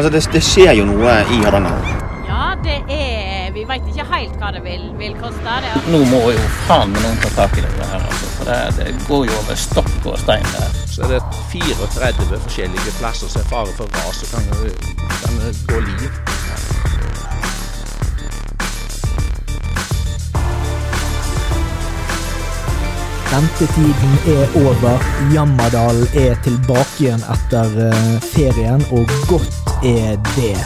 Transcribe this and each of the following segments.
Altså, det, det skjer jo noe i Hardanger. Ja, det er Vi veit ikke helt hva det vil, vil koste. Det. Nå må jo faen meg noen ta tak i det her, altså. For det, det går jo over stokk og stein der. Så er det 34 forskjellige plasser som er fare for ras, så kan det, kan det gå liv. Ventetiden er over. Jammerdalen er tilbake igjen etter eh, ferien, og godt er det.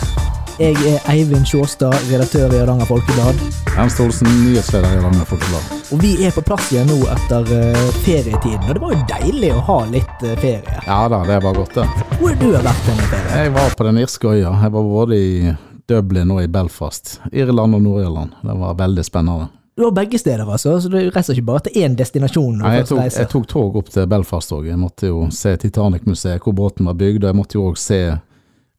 Jeg er Eivind Sjåstad, redaktør i Hardanger Folkeblad. Ernst Olsen, nyhetsleder i Hardanger Folkeblad. Og vi er på plass igjen nå etter eh, ferietiden, og det var jo deilig å ha litt eh, ferie. Ja da, det var godt, det. Hvor har du vært denne ferien? Jeg var på den irske øya. Jeg var både i Dublin og i Belfast. Irland og Nord-Irland. Det var veldig spennende. Du var begge steder, altså, så du reiser ikke bare til én destinasjon? Nei, jeg, tok, jeg tok tog opp til Belfast òg. Jeg måtte jo se Titanic-museet, hvor båten var bygd. Og jeg måtte jo òg se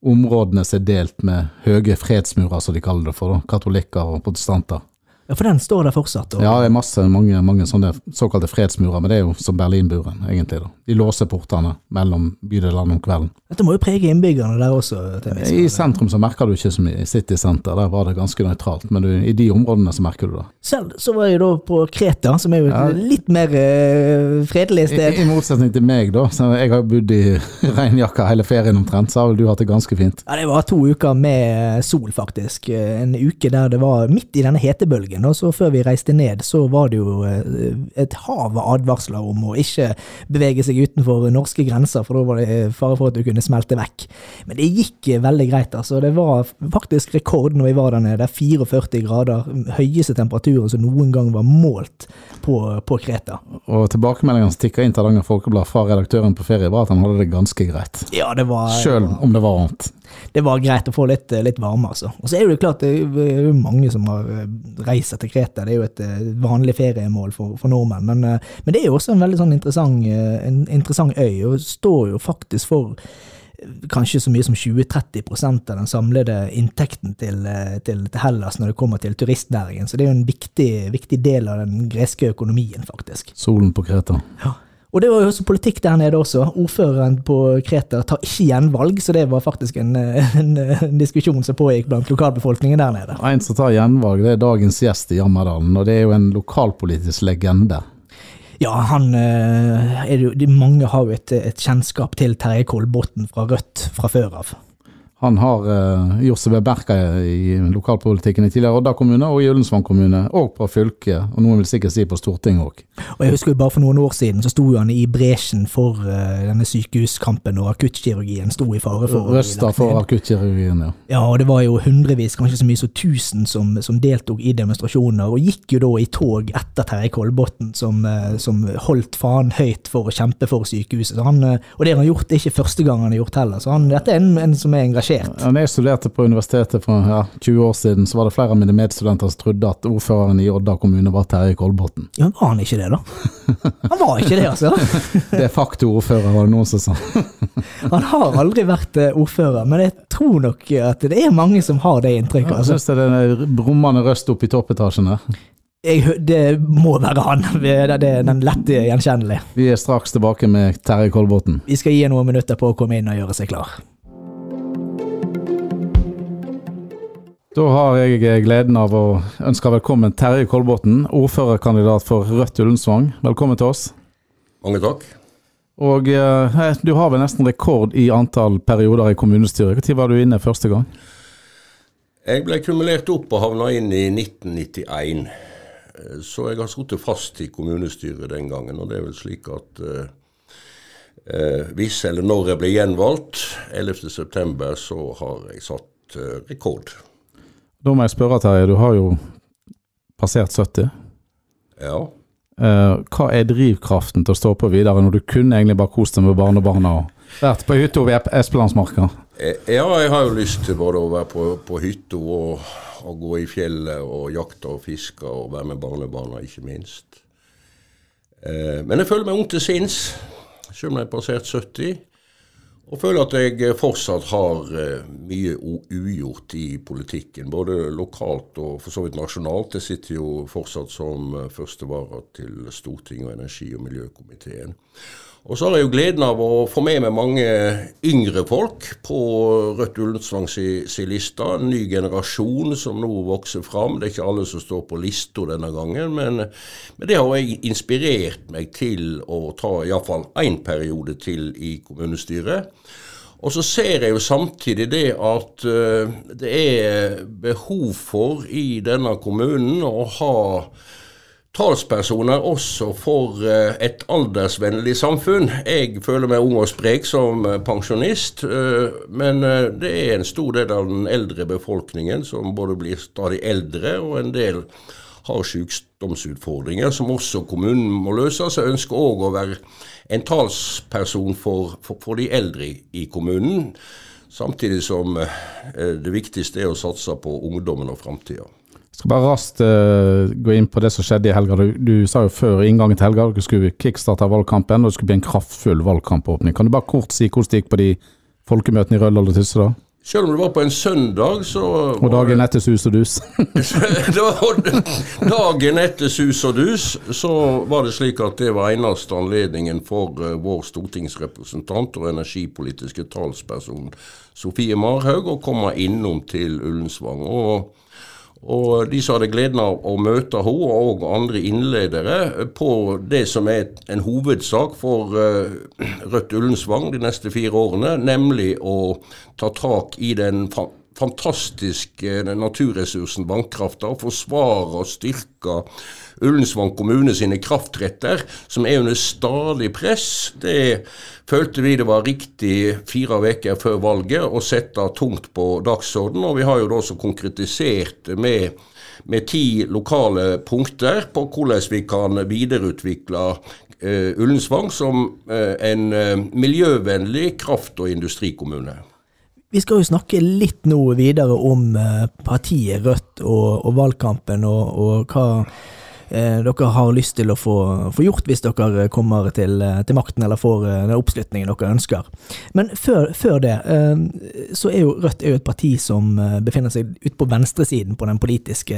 områdene som er delt med høye fredsmurer, som de kaller det for. da. Katolikker og protestanter. Ja, For den står der fortsatt? Og... Ja, det er masse, mange, mange sånne såkalte fredsmurer, men det er jo som Berlinburen, egentlig. da. De låser portene mellom bydelene om kvelden. Dette må jo prege innbyggerne der også? til I sentrum så merker du ikke mye. I City Center der var det ganske nøytralt, men du, i de områdene så merker du det. Selv så var jeg da på Kreta, som er jo et Ja. litt mer eh, fredelig sted. I motsetning til meg, da. Så jeg har bodd i regnjakka hele ferien omtrent, så har vel du hatt det ganske fint. Ja, Det var to uker med sol, faktisk. En uke der det var midt i denne hetebølgen. Og så før vi reiste ned, så var det jo eh, et hav av advarsler om å ikke bevege seg utenfor norske grenser, for da var det fare for at du kunne smelte vekk. Men det gikk eh, veldig greit, altså. Det var faktisk rekord når vi var der nede. 44 grader. Høyeste temperaturen som noen gang var målt på, på Kreta. Og tilbakemeldingene som tikka inn til Hardanger Folkeblad fra redaktøren på ferie, var at han hadde det ganske greit. Ja, det var Sjøl om det var varmt. det var greit å få litt, litt varme, altså. Og så er det jo klart, det er mange som har eh, reist til Kreta. Det er jo et eh, vanlig feriemål for, for nordmenn. Men, eh, men det er jo også en veldig sånn interessant, eh, en interessant øy, og står jo faktisk for kanskje så mye som 20-30% av den samlede inntekten til, til, til Hellas når det kommer til turistnæringen. Så det er jo en viktig, viktig del av den greske økonomien, faktisk. Solen på Kreta. Og det var jo også politikk der nede også. Ordføreren på Kreter tar ikke gjenvalg, så det var faktisk en, eh, en, en diskusjon som pågikk blant lokalbefolkningen der nede. En som tar gjenvalg, det er dagens gjest i Jammerdalen, og det er jo en lokalpolitisk legende. Ja, han eh, er jo, de, Mange har jo et, et kjennskap til Terje Kolbotn fra Rødt fra før av. Han har uh, gjort seg bemerka i lokalpolitikken i tidligere Odda kommune og i Ullensvang kommune, og på fylket, og noen vil sikkert si på Stortinget òg. Og jeg husker jo bare for noen år siden så sto han i bresjen for uh, denne sykehuskampen, og akuttkirurgien sto i fare for Røsta for akuttkirurgien, ja. Ja, og det var jo hundrevis, kanskje så mye som tusen, som, som deltok i demonstrasjoner, og gikk jo da i tog etter Terje Kolbotn, som, uh, som holdt faen høyt for å kjempe for sykehuset. Så han, eh, og det har han gjort, det er ikke første gang han har gjort heller, så han, dette er en, en som er engasjert. Ja, Når jeg studerte på universitetet for ja, 20 år siden, så var det flere av mine medstudenter som trodde at ordføreren i Odda kommune var Terje Kolbotn. Ja, var han ikke det, da? Han var ikke det, altså. De facto ordfører, var det noen som sa. Han har aldri vært eh, ordfører, men jeg tror nok at det er mange som har det inntrykket. Jeg Altså. syns det er den brummende røst oppe i toppetasjen her. Jeg, det må være han. Det det er den lette gjenkjennelige. Vi er straks tilbake med Terje Kolbotn. Vi skal gi noen minutter på å komme inn og gjøre seg klar. Da har jeg gleden av å ønske velkommen Terje Kolbotn, ordførerkandidat for Rødt Ullensvang. Velkommen til oss. Mange takk. Og eh, du har vel nesten rekord i antall perioder i kommunestyret. Når var du inne første gang? Jeg ble kumulert opp og havna inn i 1991. Eh, Så jeg har sittet fast i kommunestyret den gangen. Og det er vel slik at eh, eh, hvis eller når jeg blir gjenvalgt 11.9, så har jeg satt eh, rekord. Da må jeg spørre, Terje. Du har jo passert 70. Ja. Eh, hva er drivkraften til å stå på videre, når du kunne egentlig bare kost deg med barnebarna og vært på hytta ved Espelandsmarka? Eh, Ja, jeg har jo lyst til både å være på, på hytta og, og gå i fjellet og jakte og fiske og være med barnebarna, ikke minst. Eh, men jeg føler meg ung til sinns, selv om jeg har passert 70. Og føler at jeg fortsatt har eh, mye ugjort i politikken, både lokalt og for så vidt nasjonalt. Jeg sitter jo fortsatt som eh, førstevara til Stortinget og energi- og miljøkomiteen. Og så har jeg jo gleden av å få med meg mange yngre folk på Rødt Ullensvang si, si liste. En ny generasjon som nå vokser fram. Det er ikke alle som står på lista denne gangen, men, men det har jeg inspirert meg til å ta iallfall én periode til i kommunestyret. Og så ser jeg jo samtidig det at uh, det er behov for i denne kommunen å ha talspersoner også for uh, et aldersvennlig samfunn. Jeg føler meg ung og sprek som uh, pensjonist, men det er en stor del av den eldre befolkningen som både blir stadig eldre, og en del har sykdomsutfordringer som også kommunen må løse. Så jeg ønsker òg å være en talsperson for, for, for de eldre i, kommunen. Samtidig som eh, det viktigste er å satse på ungdommen og framtida. Skal bare raskt uh, gå inn på det som skjedde i helga. Du, du sa jo før inngangen til helga at du skulle kickstarte valgkampen, og det skulle bli en kraftfull valgkampåpning. Kan du bare kort si hvordan det gikk på de folkemøtene i Røldal og Tyssedal? Selv om det var på en søndag, så Og dagen etter sus og dus? dagen etter sus og dus, så var det slik at det var eneste anledningen for uh, vår stortingsrepresentant og energipolitiske talsperson Sofie Marhaug å komme innom til Ullensvang. og og de som hadde gleden av å møte henne og andre innledere på det som er en hovedsak for eh, Rødt Ullensvang de neste fire årene, nemlig å ta tak i den fantastiske naturressursen vannkrafta, forsvare og styrke Ullensvang kommune sine kraftretter, som er under stadig press. Det følte vi det var riktig fire uker før valget å sette tungt på dagsorden, og vi har jo da også konkretisert med med ti lokale punkter på hvordan vi kan videreutvikle uh, Ullensvang som uh, en miljøvennlig kraft- og industrikommune. Vi skal jo snakke litt nå videre om partiet Rødt og, og valgkampen og, og hva Eh, dere har lyst til å få, få gjort hvis dere kommer til, eh, til, makten eller får eh, den oppslutningen dere ønsker. Men før, før det, så er jo Rødt er jo et parti som befinner seg ute på venstresiden på den politiske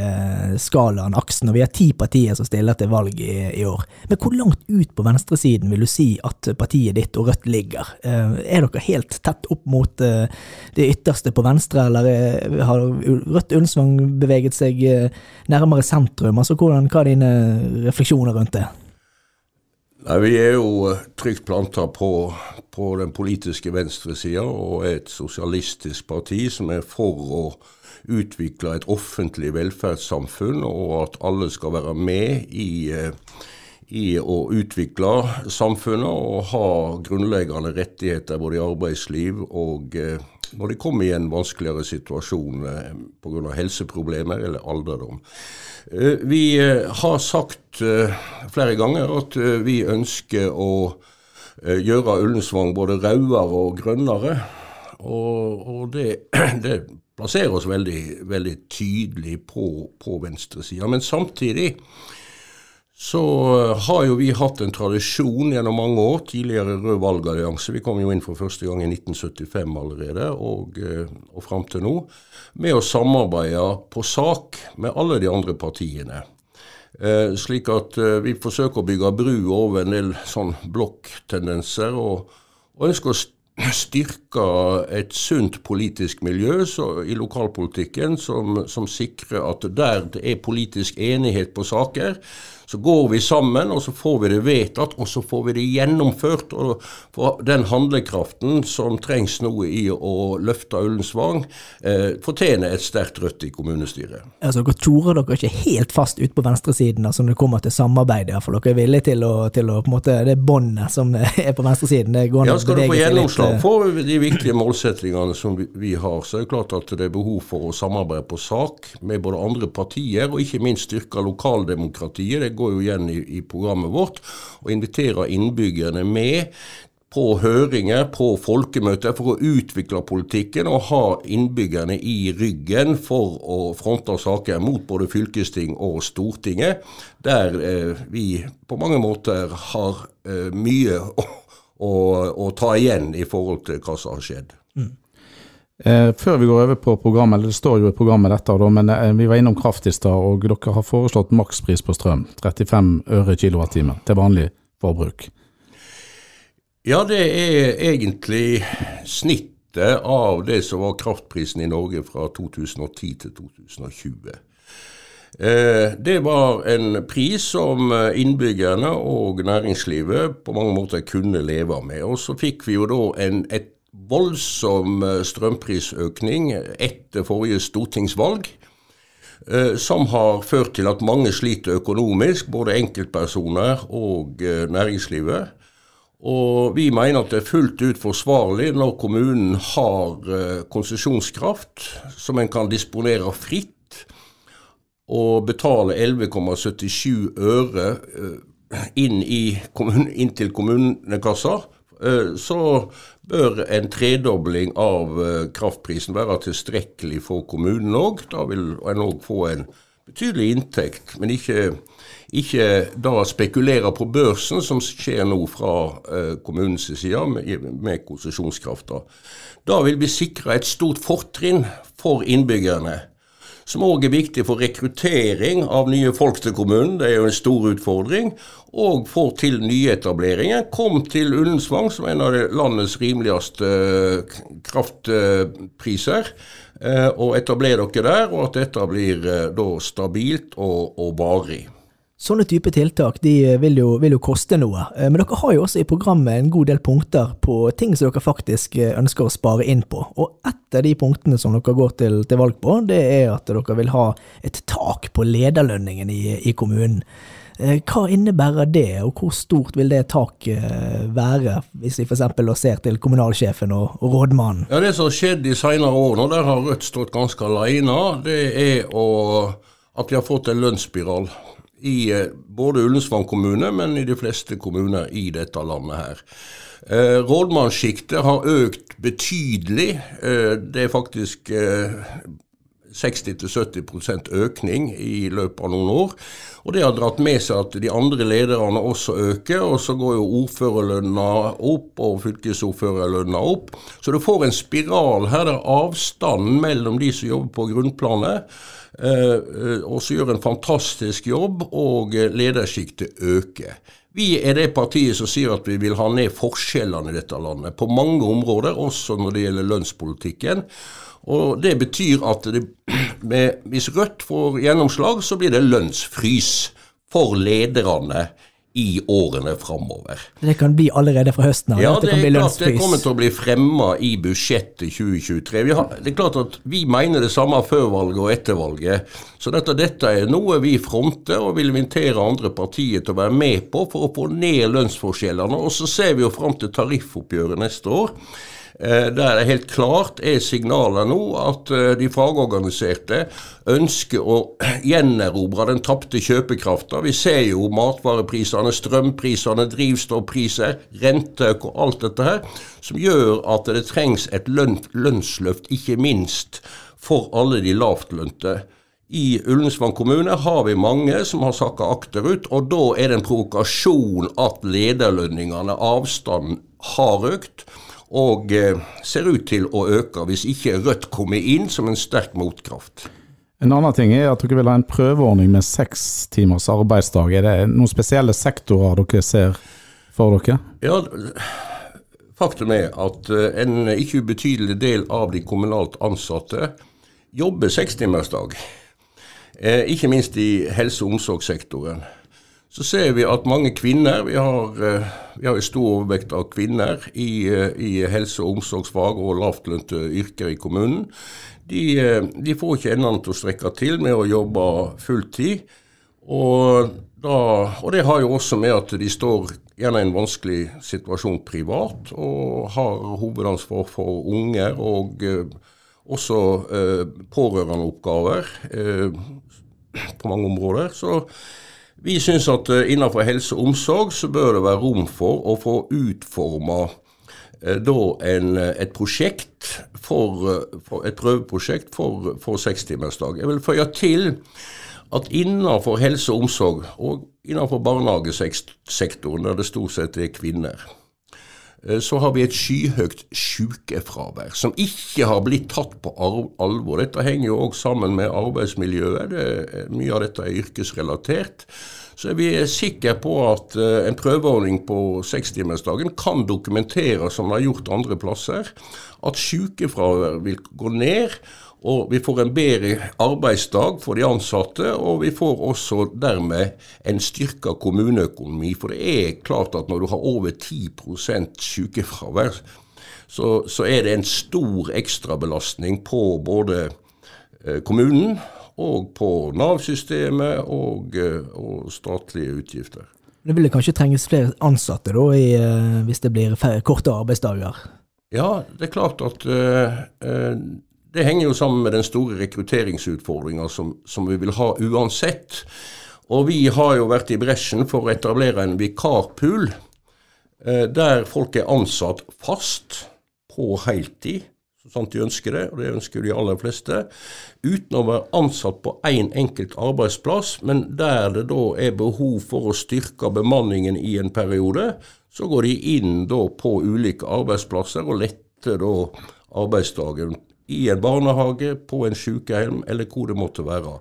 skalaen, aksen, og vi har ti partier som stiller til valg i, i år. Men hvor langt ut på venstresiden vil du si at partiet ditt og Rødt ligger? Er dere helt tett opp mot det ytterste på venstre, eller har Rødt Ullensvang beveget seg nærmere sentrum? Altså hvordan, hva er dine refleksjoner rundt det? Nei, Vi er jo eh, trygt planta på, på, den politiske venstresida og er et sosialistisk parti som er for å utvikle et offentlig velferdssamfunn, og at alle skal være med i, eh, i å utvikle samfunnet og ha grunnleggende rettigheter både i arbeidsliv og eh, når de kommer i en vanskeligere situasjon pga. helseproblemer eller alderdom. Eh, vi eh, har sagt eh, flere ganger at vi ønsker å gjøre Ullensvang både rødere og grønnere. Og, og det, det, plasserer oss veldig, veldig tydelig på, på venstresida. Men samtidig så har jo vi hatt en tradisjon gjennom mange år, tidligere Rød valgallianse. Vi kom jo inn for første gang i 1975 allerede, og, eh, og fram til nå, med å samarbeide på sak med alle de andre partiene. Eh, slik at eh, vi forsøker å bygge bru over en del sånn blokktendenser, og, og ønsker å styrke et sunt politisk miljø så, i lokalpolitikken som, som sikrer at der det er politisk enighet på saker, så går vi sammen, og så får vi det vedtatt, og så får vi det gjennomført. og for Den handlekraften som trengs nå i å løfte Ullensvang, eh, fortjener et sterkt Rødt i kommunestyret. Altså, Dere tjorer dere ikke helt fast ut på venstresiden altså når det kommer til samarbeid? for Dere er villige til å, til å på en måte, Det båndet som er på venstresiden? det går Ja, Skal du få gjennomslag eh, for de viktige målsettingene som vi, vi har, så er det klart at det er behov for å samarbeide på sak med både andre partier, og ikke minst styrke lokaldemokratiet. Det går jo igjen i, i programmet vårt, og inviterer innbyggerne med på høringer, på folkemøter, for å utvikle politikken og ha innbyggerne i ryggen for å fronte saker mot både fylkesting og Stortinget, der eh, vi på mange måter har eh, mye å, å, å, ta igjen i forhold til hva som har skjedd. Mm. Eh, før vi går over på programmet, eller det står jo i programmet dette, da, men eh, vi var innom kraft i stad, og dere har foreslått makspris på strøm. 35 øre kilowattime til vanlig forbruk. Ja, det er egentlig snittet av det som var kraftprisen i Norge fra 2010 til 2020. Eh, det var en pris som innbyggerne og næringslivet på mange måter kunne leve med. Og så fikk vi jo da en, et voldsom eh, strømprisøkning etter forrige stortingsvalg. Eh, som har ført til at mange sliter økonomisk, både enkeltpersoner og næringslivet. Og vi mener at det er fullt ut forsvarlig når kommunen har konsesjonskraft som en kan disponere fritt og betale 11,77 øre inn, inn, kommun, inn, til kommunekassa, eh, så bør en tredobling av eh, kraftprisen være tilstrekkelig for kommunen òg. Da vil en òg få en betydelig inntekt, men ikke, ikke da spekulere på børsen, som skjer nå fra kommunens side med, med konsesjonskrafta. Da vil vi sikre et stort fortrinn for innbyggerne som òg er viktig for rekruttering av nye folk til kommunen. Det er jo en stor utfordring. Og får til nyetableringer. Kom til Ullensvang, som er en av landets rimeligste eh, kraftpriser, eh, og etabler dere der, og at dette blir eh, da stabilt og, og varig. Sånne type tiltak de vil, jo, vil, jo, koste noe, men dere har jo også i programmet en god del punkter på ting som dere faktisk ønsker å spare inn på. Og et av de punktene som dere går til, til valg på, det er at dere vil ha et tak på lederlønningen i, i kommunen. Hva innebærer det, og hvor stort vil det taket være, hvis vi f.eks. ser til kommunalsjefen og, rådmannen? Ja, Det som har skjedd de senere årene, og der har Rødt stått ganske alene, det er å, at vi har fått en lønnsspiral i eh, både Ullensvang kommune, men i de fleste kommuner i dette landet her. Eh, Rådmannssjiktet har økt betydelig. Eh, det er faktisk eh, 60-70% økning i løpet av noen år. Og Det har dratt med seg at de andre lederne også øker, og så går jo ordførerlønna opp og fylkesordførerlønna opp. Så du får en spiral her der avstanden mellom de som jobber på grunnplanet, eh, eh og som gjør en fantastisk jobb, og ledersjiktet øker. Vi er det partiet som sier at vi vil ha ned forskjellene i dette landet, på mange områder, også når det gjelder lønnspolitikken. Og Det betyr at det, med, hvis Rødt får gjennomslag, så blir det lønnsfrys for lederne i årene framover. Det kan bli allerede fra høsten av? Ja, det, det, er klart det kommer til å bli fremma i budsjettet 2023. Har, det er klart at Vi mener det samme før valget og etter valget. Så dette, dette er noe vi fronter og vil invitere andre partier til å være med på for å få ned lønnsforskjellene. Og så ser vi jo fram til tariffoppgjøret neste år. Eh, der det helt klart er signaler nå at eh, de fagorganiserte ønsker å gjenerobre den tapte kjøpekrafta. Vi ser jo matvareprisene, strømprisene, drivstoffpriser, rente og alt dette her, som gjør at det trengs et lønnsløft, ikke minst for alle de lavtlønte. I Ullensvang kommune har vi mange som har sakka akterut, og da er det en provokasjon at lederlønningene, avstanden, har økt og eh, ser ut til å øke hvis ikke Rødt kommer inn som en sterk motkraft. En annen ting er at dere vil ha en prøveordning med seks timers arbeidsdag. Er det noen spesielle sektorer dere ser for dere? Ja, Faktum er at eh, en ikke ubetydelig del av de kommunalt ansatte jobber sekstimersdag. Eh, ikke minst i helse- og omsorgssektoren så ser vi at mange kvinner Vi har, eh, vi har en stor overvekt av kvinner i, eh, i helse- og omsorgsfag og lavtlønte yrker i kommunen. De, eh, de, får ikke endene til å strekke til med å jobbe fulltid. Og, da, og det har jo også med at de står gjerne i en vanskelig situasjon privat, og har hovedansvar for unger og også eh, pårørendeoppgaver eh, på mange områder. Så vi syns at eh, innenfor helse og omsorg så bør det være rom for å få utforma eh, da en, eh, et prosjekt for, for, et prøveprosjekt for, for sekstimersdag. Jeg vil føye til at innenfor helse og omsorg, og innenfor barnehagesektoren, der det stort sett er kvinner, så har vi et skyhøyt sykefravær, som ikke har blitt tatt på alvor. Dette henger jo òg sammen med arbeidsmiljøet. Det, mye av dette er yrkesrelatert. så er vi sikre på at eh, en prøveordning på sekstimersdagen kan dokumentere, som det har gjort andre plasser, at sykefravær vil gå ned. Og vi får en bedre arbeidsdag for de ansatte, og vi får også dermed en styrka kommuneøkonomi. For det er klart at når du har over 10% sykefravær, så, så er det en stor ekstrabelastning på både eh, kommunen og på Nav-systemet og, eh, og, statlige utgifter. Det vil kanskje trenges flere ansatte da, i, eh, hvis det blir korte arbeidsdager? Ja, det er klart at uh, det henger jo sammen med den store rekrutteringsutfordringa som, som, vi vil ha uansett. Og vi har jo vært i bresjen for å etablere en vikarpool eh, der folk er ansatt fast på heltid, så sant de ønsker det, og det ønsker de aller fleste, uten å være ansatt på én en enkelt arbeidsplass, men der det da er behov for å styrke bemanningen i en periode, så går de inn da på ulike arbeidsplasser og letter da arbeidsdagen i en barnehage, på en sykehjem eller hvor det måtte være.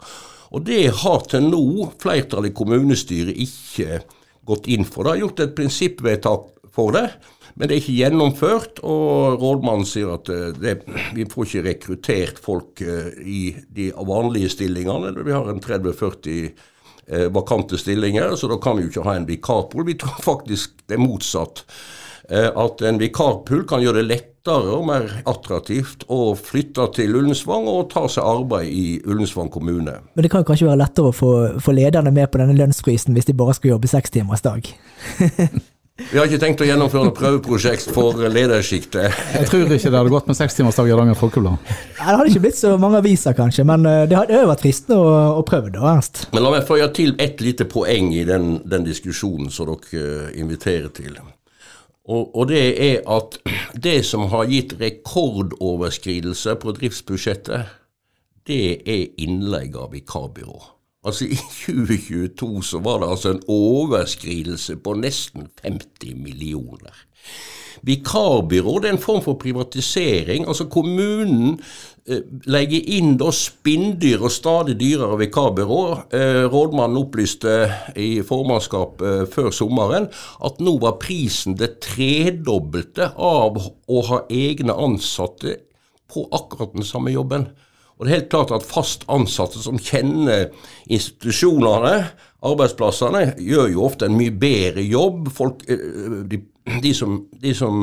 Og Det har til nå flertallet i kommunestyret ikke gått inn for. Det har gjort et prinsippvedtak for det. Men det er ikke gjennomført, og rådmannen sier at eh, det, vi får ikke rekruttert folk eh, i de vanlige stillingene. Vi har en 30-40 eh, vakante stillinger, så da kan vi jo ikke ha en vikarpool. Vi tror faktisk det er motsatt. At en vikarpool kan gjøre det lettere og mer attraktivt å flytte til Ullensvang og ta seg arbeid i Ullensvang kommune. Men det kan jo kanskje være lettere å få, få lederne med på denne lønnsprisen hvis de bare skal jobbe seks timers dag? Vi har ikke tenkt å gjennomføre noe prøveprosjekt for ledersjiktet. Jeg tror ikke det hadde gått med sekstimersdag i Hardanger Folkeblad. Det hadde ikke blitt så mange aviser, kanskje, men eh, det hadde vært fristende å, å prøve det. Ernst. Men la meg føye til ett lite poeng i den, den diskusjonen som dere eh, inviterer til. Og, og, det er at det som har gitt rekordoverskridelse på driftsbudsjettet, det er innleie av vikarbyrå. Altså I 2022 så var det altså en overskridelse på nesten 50 millioner. Vikarbyrå det er en form for privatisering. altså Kommunen eh, legger inn da spinndyr og stadig dyrere vikarbyrå. Eh, rådmannen opplyste i formannskap eh, før sommeren at nå var prisen det tredobbelte av å ha egne ansatte på akkurat den samme jobben. Og det er helt klart at fast ansatte som kjenner institusjonene, arbeidsplassene, gjør jo ofte en mye bedre jobb. Folk, de, de som, de som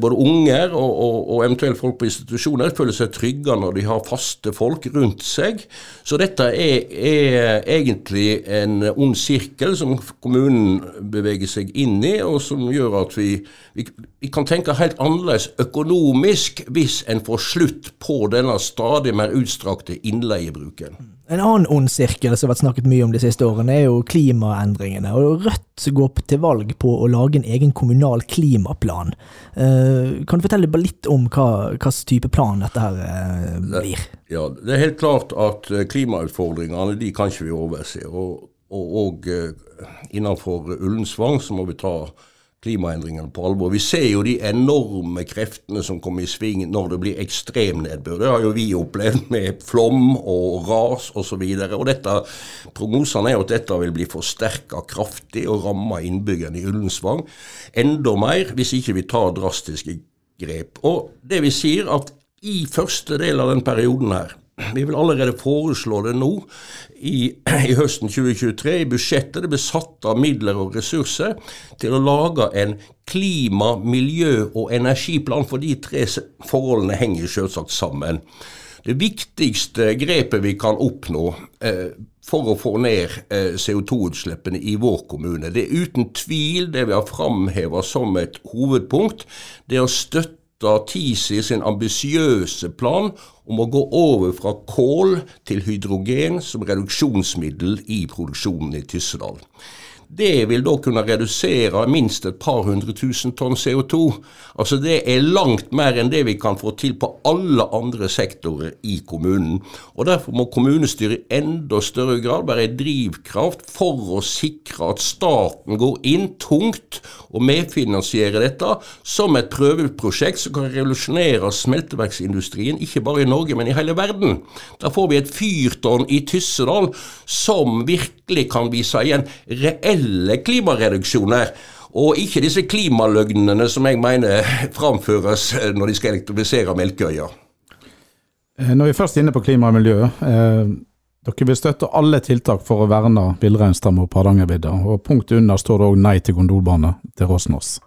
både unger og, og, og, eventuelt folk på institusjoner føler seg trygge når de har faste folk rundt seg. Så dette er, er egentlig en ond sirkel som kommunen beveger seg inn i, og som gjør at vi, vi, vi kan tenke helt annerledes økonomisk hvis en får slutt på denne stadig mer utstrakte innleiebruken. En annen ond sirkel som har vært snakket mye om de siste årene, er jo klimaendringene. og Rødt går til valg på å lage en egen kommunal klimaplan. Eh, kan du fortelle bare litt om hva slags type plan dette her eh, blir? Ja, Det er helt klart at eh, klimautfordringene de kan ikke vi overse. Og, og, og innenfor Ullensvang så må vi ta klimaendringene på alvor. Vi ser jo de enorme kreftene som kommer i sving når det blir ekstremnedbør. Det har jo vi opplevd med flom og ras osv. Prognosene er jo at dette vil bli forsterka kraftig og ramme innbyggerne i Ullensvang enda mer hvis ikke vi tar drastiske grep. Og det vi sier at i første del av den perioden her vi vil allerede foreslå det nå i, i, høsten 2023. I budsjettet det blir satt av midler og ressurser til å lage en klima-, miljø- og energiplan, for de tre forholdene henger selvsagt sammen. Det viktigste grepet vi kan oppnå eh, for å få ned eh, CO2-utslippene i vår kommune, det er uten tvil det vi har framheva som et hovedpunkt. Det er å støtte TISI sin ambisiøse plan om å gå over fra kål til hydrogen som reduksjonsmiddel i produksjonen i Tyssedal. Det vil da kunne redusere minst et par hundre tusen tonn CO2. Altså Det er langt mer enn det vi kan få til på alle andre sektorer i kommunen. Og Derfor må kommunestyret i enda større grad være en drivkraft for å sikre at staten går inn tungt og medfinansierer dette som et prøveprosjekt som kan revolusjonere smelteverksindustrien, ikke bare i Norge, men i hele verden. Da får vi et fyrtårn i Tyssedal som virkelig kan vise igjen reelle klimareduksjoner. Og ikke disse klimaløgnene som jeg mener framføres når de skal elektrifisere Melkøya. Eh, Når vi først er inne på klima og miljø. Eh, dere vil støtte alle tiltak for å verne villreinstammer og Hardangervidda. Og punktet under står det òg nei til gondolbane til Råsnås.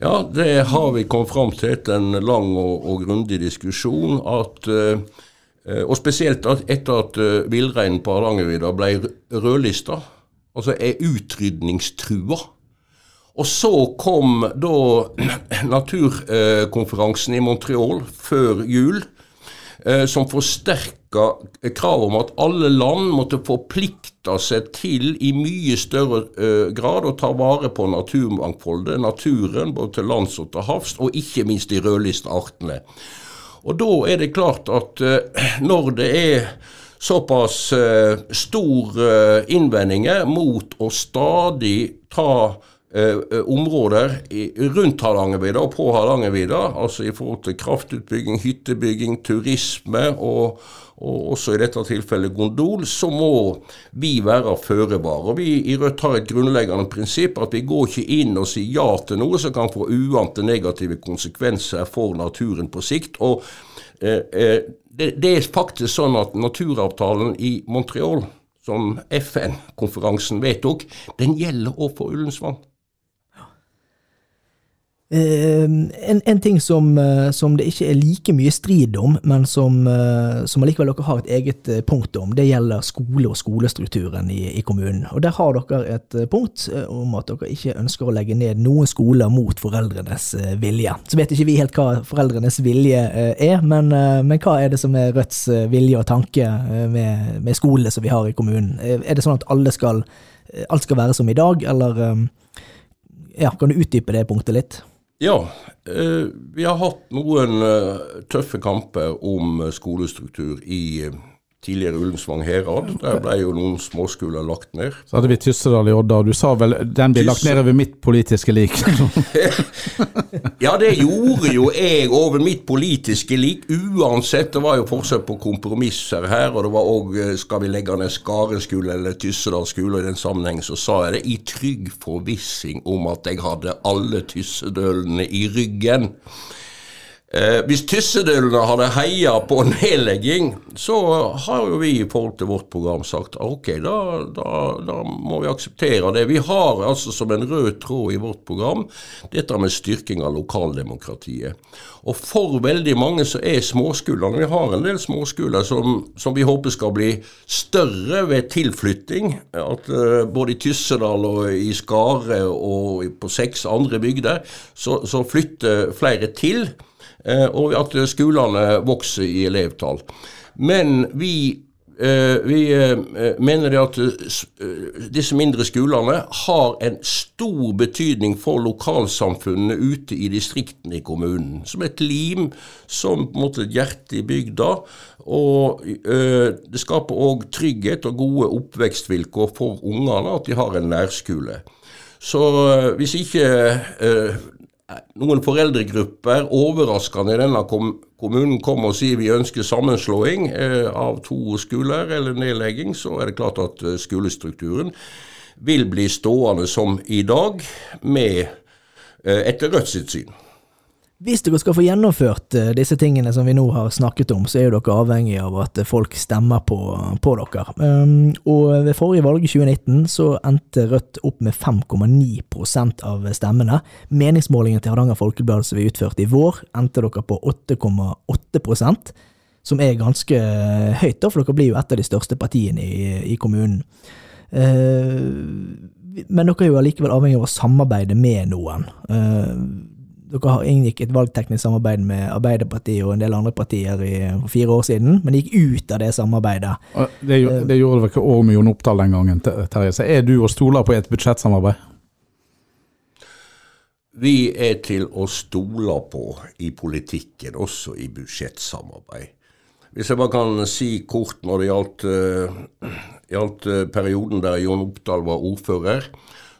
Ja, det har vi kommet fram til etter en lang og, og grundig diskusjon. at eh, og spesielt etter at uh, villreinen på Hardangervidda ble rødlista, altså er utrydningstrua. Og så kom da naturkonferansen i Montreal før jul, eh, som forsterka kravet om at alle land måtte forplikte seg til i mye større eh, grad å ta vare på naturmangfoldet, naturen, både til lands og til havs, og ikke minst de rødlista artene. Og da er det klart at eh, når det er såpass eh, store eh, innvendinger mot å stadig ta eh, områder rundt Hardangervidda og på Hardangervidda, altså i forhold til kraftutbygging, hyttebygging, turisme og, og også i dette tilfellet gondol, så må vi være føre var. Vi i Rødt har et grunnleggende prinsipp at vi går ikke inn og sier ja til noe som kan få uante negative konsekvenser for naturen på sikt. og eh, eh, det, det er faktisk sånn at naturavtalen i Montreal, som FN-konferansen vedtok, den gjelder også for Ullensvang. Eh, en, en ting som, eh, som det ikke er like mye strid om, men som, eh, som allikevel dere har et eget eh, punkt om, det gjelder skole og skolestrukturen i, i kommunen. Og Der har dere et punkt om at dere ikke ønsker å legge ned noen skoler mot foreldrenes vilje. Så vet ikke vi helt hva foreldrenes vilje er, men, men hva er det som er Rødts vilje og tanke med, med skolene som vi har i kommunen? Er det sånn at alle skal, alt skal være som i dag, eller ja, kan du utdype det punktet litt? Ja, eh, vi har hatt noen eh, tøffe kamper om skolestruktur i tidligere Ullensvang herad. Der ble jo noen småskoler lagt ned. Så hadde vi Tyssedal i Odda, og du sa vel den blir lagt ned over mitt politiske lik. Ja, det gjorde jo jeg over mitt politiske lik. Uansett, det var jo forsøk på kompromisser her. Og det var òg skal vi legge ned Skare skole eller Tyssedal skole. I den sammenheng så sa jeg det i trygg forvissing om at jeg hadde alle tyssedølene i ryggen. Eh, hvis tyssedølene hadde heia på nedlegging, så har jo vi i forhold til vårt program sagt ok, da, da, da må vi akseptere det. Vi har altså som en rød tråd i vårt program dette med styrking av lokaldemokratiet. Og for veldig mange så er småskolene Vi har en del småskoler som, som vi håper skal bli større ved tilflytting. At eh, både i Tyssedal og i Skare og på seks andre bygder så, så flytter flere til og at skolene vokser i elevtall. Men vi, eh, vi eh, mener at eh, eh, disse mindre skolene har en stor betydning for lokalsamfunnene ute i distriktene i kommunen. Som et lim, som på en måte et hjerte i bygda. Og eh, det skaper òg trygghet og gode oppvekstvilkår for ungene at de har en nærskole. Så eh, hvis ikke eh, noen foreldregrupper overraskende i denne kom kommunen kommer og sier vi ønsker sammenslåing eh, av to skoler eller nedlegging, så er det klart at eh, skolestrukturen vil bli stående som i dag, med eh, etter Rødt sitt syn. Hvis dere skal få gjennomført eh, disse tingene som vi nå har snakket om, så er jo dere avhengig av at eh, folk stemmer på, på dere. Um, og ved forrige valg i 2019 så endte Rødt opp med 5,9% av stemmene. Meningsmålingen til Hardanger Folkeblad som vi utførte i vår, endte dere på 8,8% som er ganske høyt, da, for dere blir jo et av de største partiene i, i kommunen. Eh, men dere er jo allikevel avhengig av å samarbeide med noen. Eh, dere har inngikk et valgteknisk samarbeid med Arbeiderpartiet og en del andre partier i, for fire år siden, men gikk ut av det samarbeidet. Det, gjorde det gjorde dere òg med Jon Oppdal den gangen, Terje. Så er du og stoler på et budsjettsamarbeid? Vi er til å stole på i politikken, også i budsjettsamarbeid. Hvis jeg bare kan si kort når det gjaldt, uh, gjaldt eh, perioden der Jon Oppdal var ordfører,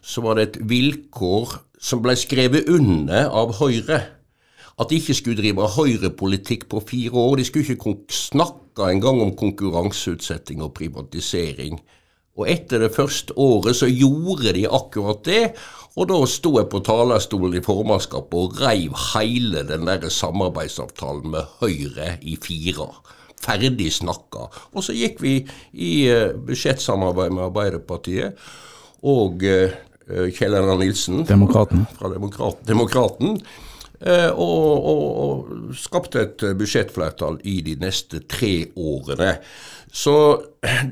så var det et vilkår som ble skrevet under av Høyre. At de ikke skulle drive høyrepolitikk på fire år. De skulle ikke snakke engang om konkurranseutsetting og privatisering. Og etter det første året så gjorde de akkurat det, og da sto jeg på talerstolen i formannskapet og reiv hele den der samarbeidsavtalen med Høyre i fire. Ferdig snakka. Og så gikk vi i eh, budsjettsamarbeid med Arbeiderpartiet og eh, Kjell Einar Nilsen Demokraten? fra Demokrat, Demokraten. eh, Og, og, og skapte et eh, budsjettflertall i de neste tre årene. Så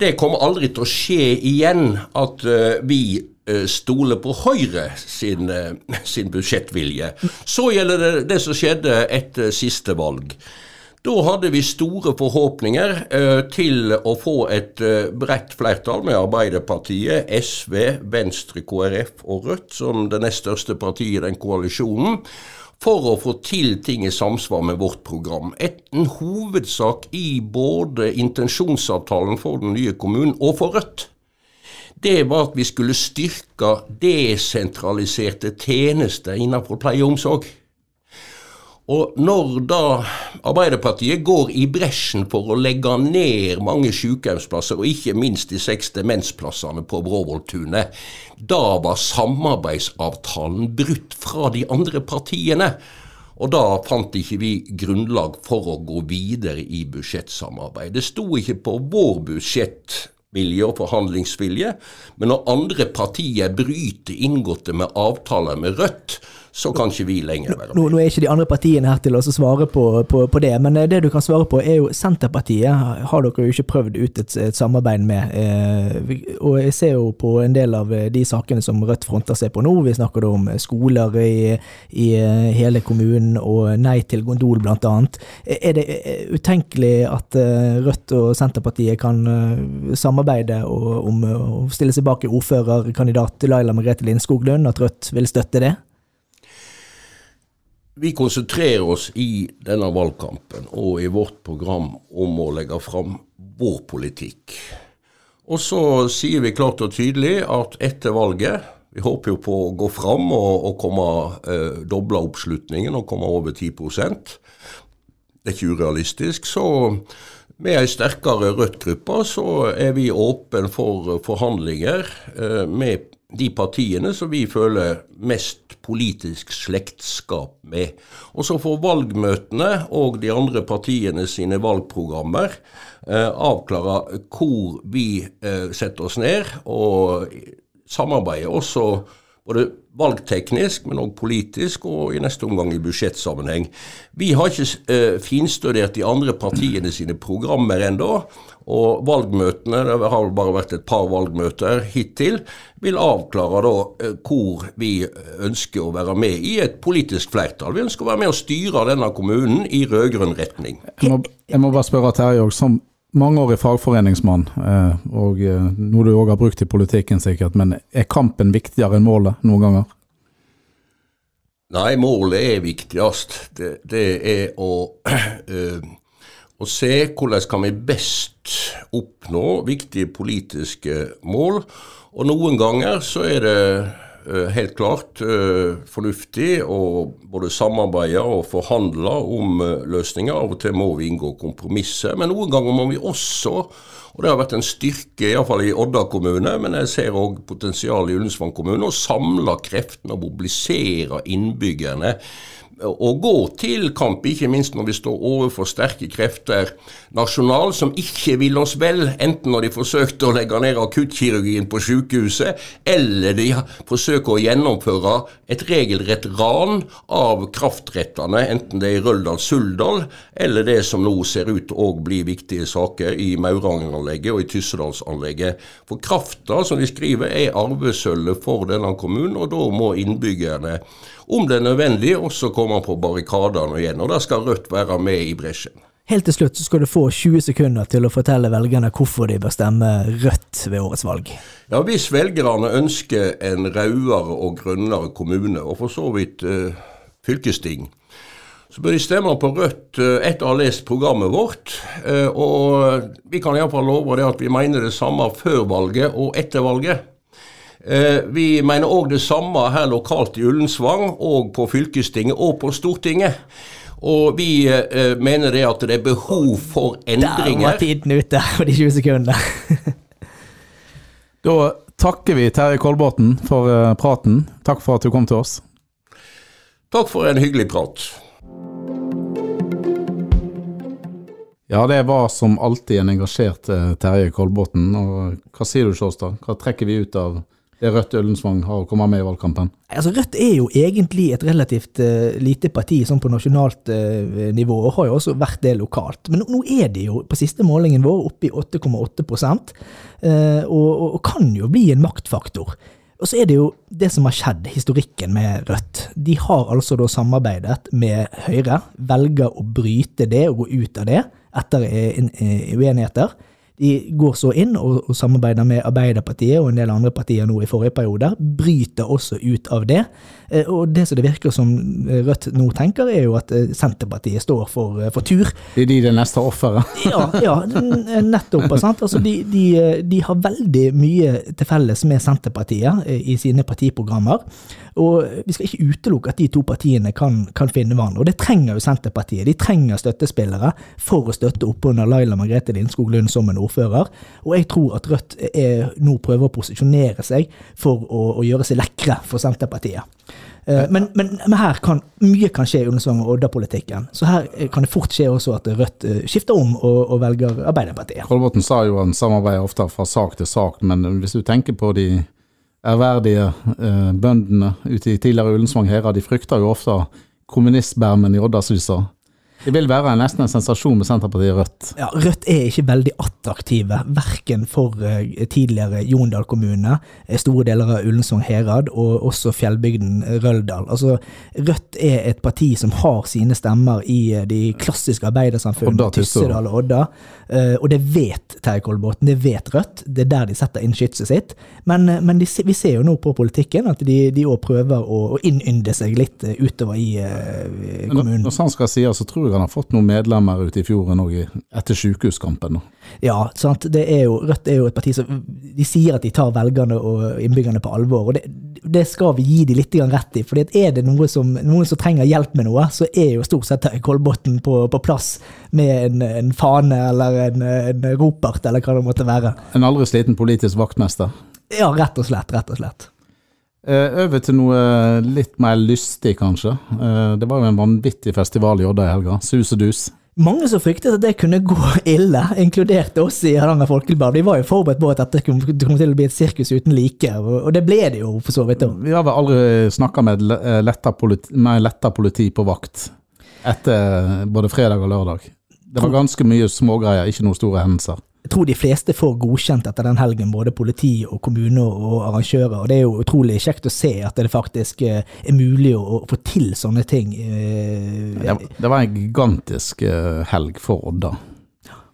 det kommer aldri til å skje igjen at eh, vi eh, stoler på Høyre sin, eh, sin budsjettvilje. Så gjelder det det som skjedde etter siste valg. Da hadde vi store forhåpninger eh, til å få et eh, bredt flertall med Arbeiderpartiet, SV, Venstre, KrF og Rødt som det nest største partiet i den koalisjonen, for å få til ting i samsvar med vårt program. En hovedsak i både intensjonsavtalen for den nye kommunen og for Rødt det var at vi skulle styrke desentraliserte tjenester innenfor pleie og omsorg. Og når da Arbeiderpartiet går i bresjen for å legge ned mange sykehjemsplasser, og ikke minst de seks demensplassene på Bråvolltunet, da var samarbeidsavtalen brutt fra de andre partiene. Og da fant ikke vi grunnlag for å gå videre i budsjettsamarbeid. Det sto ikke på vår budsjettvilje og forhandlingsvilje, men når andre partier bryter inngåtte med avtaler med Rødt, så kan ikke vi lenger være med. Nå, nå er ikke de andre partiene her til å svare på, på, på det, men eh, det du kan svare på er jo Senterpartiet har dere jo ikke prøvd ut et, et samarbeid med. Eh, og jeg ser jo på en del av eh, de sakene som Rødt fronter seg på nå. Vi snakker da om skoler i, i hele kommunen og nei til gondol annet. Er det utenkelig at Rødt og Senterpartiet kan samarbeide og, om å stille seg bak ordførerkandidat Laila Margrethe Lindskoglund, at Rødt vil støtte det? Vi konsentrerer oss i denne valgkampen og i vårt program om å legge fram vår politikk. Og så sier vi klart og tydelig at etter valget Vi håper jo på å gå fram og, og komme eh, doble oppslutningen og komme over 10% Det er ikke urealistisk. Så med ei sterkere Rødt-gruppe så er vi åpne for forhandlinger eh, med de partiene som vi føler mest politisk slektskap med. Og så får valgmøtene og de andre partiene sine valgprogrammer eh, avklare hvor vi eh, setter oss ned og samarbeider også både valgteknisk, men òg politisk, og i neste omgang i budsjettsammenheng. Vi har ikke eh, finstudert de andre partiene sine programmer ennå, og valgmøtene, det har bare vært et par valgmøter hittil, vil avklare da eh, hvor vi ønsker å være med i et politisk flertall. Vi ønsker å være med og styre denne kommunen i rød-grønn retning. Jeg må, jeg må bare spørre Terje òg, som mangeårig fagforeningsmann, eh, og eh, noe du òg har brukt i politikken sikkert, men er kampen viktigere enn målet noen ganger? Nei, målet er viktigst. Det, det er å, eh, å se hvordan kan vi best oppnå viktige politiske mål. Og noen ganger så er det eh, helt klart eh, fornuftig å både samarbeide og forhandle om eh, løsninger. Av og til må vi inngå kompromisser, men noen ganger må vi også og Det har vært en styrke, iallfall i Odda kommune, men jeg ser òg potensial i Ullensvang kommune, å samle kreftene og mobilisere innbyggerne. Og gå til kamp, ikke minst når vi står overfor sterke krefter nasjonalt som ikke vil oss vel, enten når de forsøkte å legge ned akuttkirurgien på sykehuset, eller de forsøker å gjennomføre et regelrett ran av kraftrettene, enten det er i Røldal-Suldal, eller det som nå ser ut å bli viktige saker i Maurangen-anlegget og i Tyssedalsanlegget. For krafta, som de skriver, er arvesølvet for denne kommunen, og da må innbyggerne om det er nødvendig, også komme på barrikadene igjen. Og da skal Rødt være med i bresjen. Helt til slutt så skal du få 20 sekunder til å fortelle velgerne hvorfor de bør stemme Rødt ved årets valg. Ja, Hvis velgerne ønsker en rødere og grønnere kommune, og for så vidt eh, fylkesting, så bør de stemme på Rødt eh, etter å ha lest programmet vårt. Eh, og vi kan iallfall love det at vi mener det samme før valget og etter valget. Eh, vi mener òg det samme her lokalt i Ullensvang, og på fylkestinget og på Stortinget. Og vi eh, mener det at det er behov for endringer. Der var tiden ute for de 20 sekundene. Da takker vi Terje Kolbotn for eh, praten. Takk for at du kom til oss. Takk for en hyggelig prat. Ja, det var som alltid en engasjert Terje Kolbotn. Og hva sier du, Sjåstad? Hva trekker vi ut av det Rødt Ullensvang har å komme med i valgkampen? Altså, Rødt er jo egentlig et relativt uh, lite parti sånn på nasjonalt uh, nivå, og har jo også vært det lokalt. Men nå, nå er de jo på siste målingen vår oppe i 8,8 uh, og, og, og kan jo bli en maktfaktor. Og så er det jo det som har skjedd, historikken med Rødt. De har altså da samarbeidet med Høyre, velger å bryte det og gå ut av det etter eh, eh, uenigheter. De går så inn og, og samarbeider med Arbeiderpartiet og en del andre partier nå i forrige periode. Bryter også ut av det. Eh, Og det som det virker som eh, Rødt nå tenker, er jo at eh, Senterpartiet står for, for tur. Er de det neste offeret? Ja, ja nettopp. Sant? Altså, de, de, de har veldig mye til felles med Senterpartiet i sine partiprogrammer. Og vi skal ikke utelukke at de to partiene kan, kan finne hverandre. Og det trenger jo Senterpartiet. De trenger støttespillere for å støtte opp under Laila Margrethe Lindskog Lund som en ordfører. Og jeg tror at Rødt er, nå prøver å posisjonere seg for å, å gjøre seg lekre for Senterpartiet. Eh, Men, men, men her kan mye kan skje i Ullensvang og Odda-politikken. Så her eh, kan det fort skje også at Rødt eh, skifter om og, og velger Arbeiderpartiet. Kolbotn sa jo han samarbeider ofte fra sak til sak, men hvis du tenker på de ærverdige eh, bøndene ute i tidligere Ullensvang Herad, de frykter jo ofte kommunistbermen i Oddasysa. Det vil være nesten en sensasjon med Senterpartiet og Rødt. Ja, Rødt er ikke veldig attraktive, verken for eh, tidligere Jondal kommune, eh, store deler av Ullensvang Herad og også fjellbygden eh, Røldal. Altså, Rødt er et parti som har sine stemmer i de klassiske arbeidersamfunnene, Tyssedal. Og Odda. Og det vet Terje Kolbotn, det vet Rødt. Det er der de setter inn skytset sitt. Men, men de, vi ser jo nå på politikken at de de òg prøver å, å innynde seg litt utover i Men når, kommunen. når sant skal sies, så tror jeg han har fått noen medlemmer ute i fjorden òg, etter sykehuskampen. Ja, sant? Det er jo, Rødt er jo et parti som De sier at de tar velgerne og innbyggerne på alvor, og det, det skal vi gi de litt rett i. at er det noe som, noen som trenger hjelp med noe, så er jo stort sett Kolbotn på, på plass med en, en fane eller en, en ropert, eller hva det måtte være. En aldri sliten politisk vaktmester. Ja, rett og slett. Rett og slett. Eh, over til noe litt mer lystig, kanskje. Eh, det var jo en vanvittig festival i Odda i helga. Sus og dus. Mange som fryktet at det kunne gå ille, inkludert oss i Hardanger Folkeblad. Vi var jo forberedt på at dette kom, det kom til å bli et sirkus uten like, og det ble det jo for så vidt. Vi har vel aldri snakka med eh, letta politi, letta politi på vakt etter både fredag og lørdag. Det var ganske mye smågreier, ikke noen store hendelser. Jeg tror de fleste får godkjent etter den helgen, både politi og kommuner og arrangører. og Det er jo utrolig kjekt å se at det faktisk eh, er mulig å, få til sånne ting. eh, Det, det var en gigantisk eh, helg for Odda.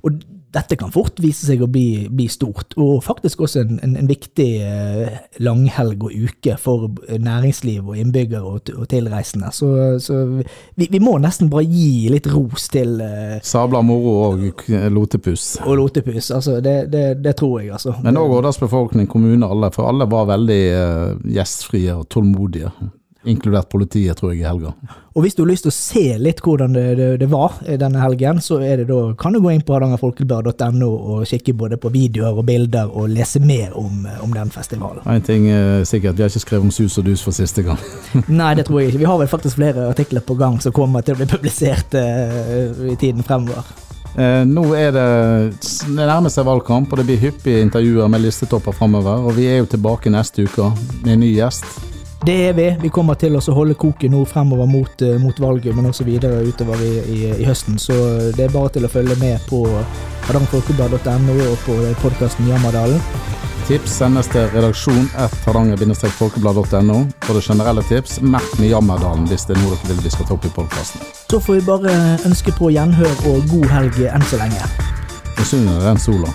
Og dette kan fort vise seg å bli, bli stort, og faktisk også en, en, en viktig eh, langhelg og uke for næringsliv og innbyggere og, og tilreisende. Så, så vi, vi må nesten bare gi litt ros til eh, Sabla moro og lotepus. og Lotepus. Altså, det, det, det tror jeg, altså. Men òg Årdals befolkning, kommune, alle. For alle var veldig eh, gjestfrie og tålmodige. Inkludert politiet, tror jeg, i helga. Og hvis du har lyst til å se litt hvordan det, det, det var eh, denne helgen, så er det da, kan du gå inn på hardangerfolkeblad.no og kikke både på videoer og bilder og lese mer om, eh, om den festivalen. En ting er sikkert, vi har ikke skrevet om sus og dus for siste gang. Nei, det tror jeg ikke. Vi har vel faktisk flere artikler på gang som kommer til å bli publisert uh, i tiden fremover. Eh, nå er det det nærmer seg valgkamp, og det blir hyppige intervjuer med listetopper framover. Og vi er jo tilbake neste uke med en ny gjest. Det er vi. Vi kommer til å holde koken nå fremover mot, eh, mot valget, men også videre utover i, i, i høsten. Så det er bare til å følge med på hardangerfolkeblad.no og på podkasten Jammerdalen. tips sendes til redaksjon 1 hardanger-folkeblad.no. For det generelle tips, merk med Jammerdalen hvis det er noe dere vil vi skal ta opp i podkasten. Så får vi bare ønske på gjenhør og god helg enn så lenge. Misunner den sola.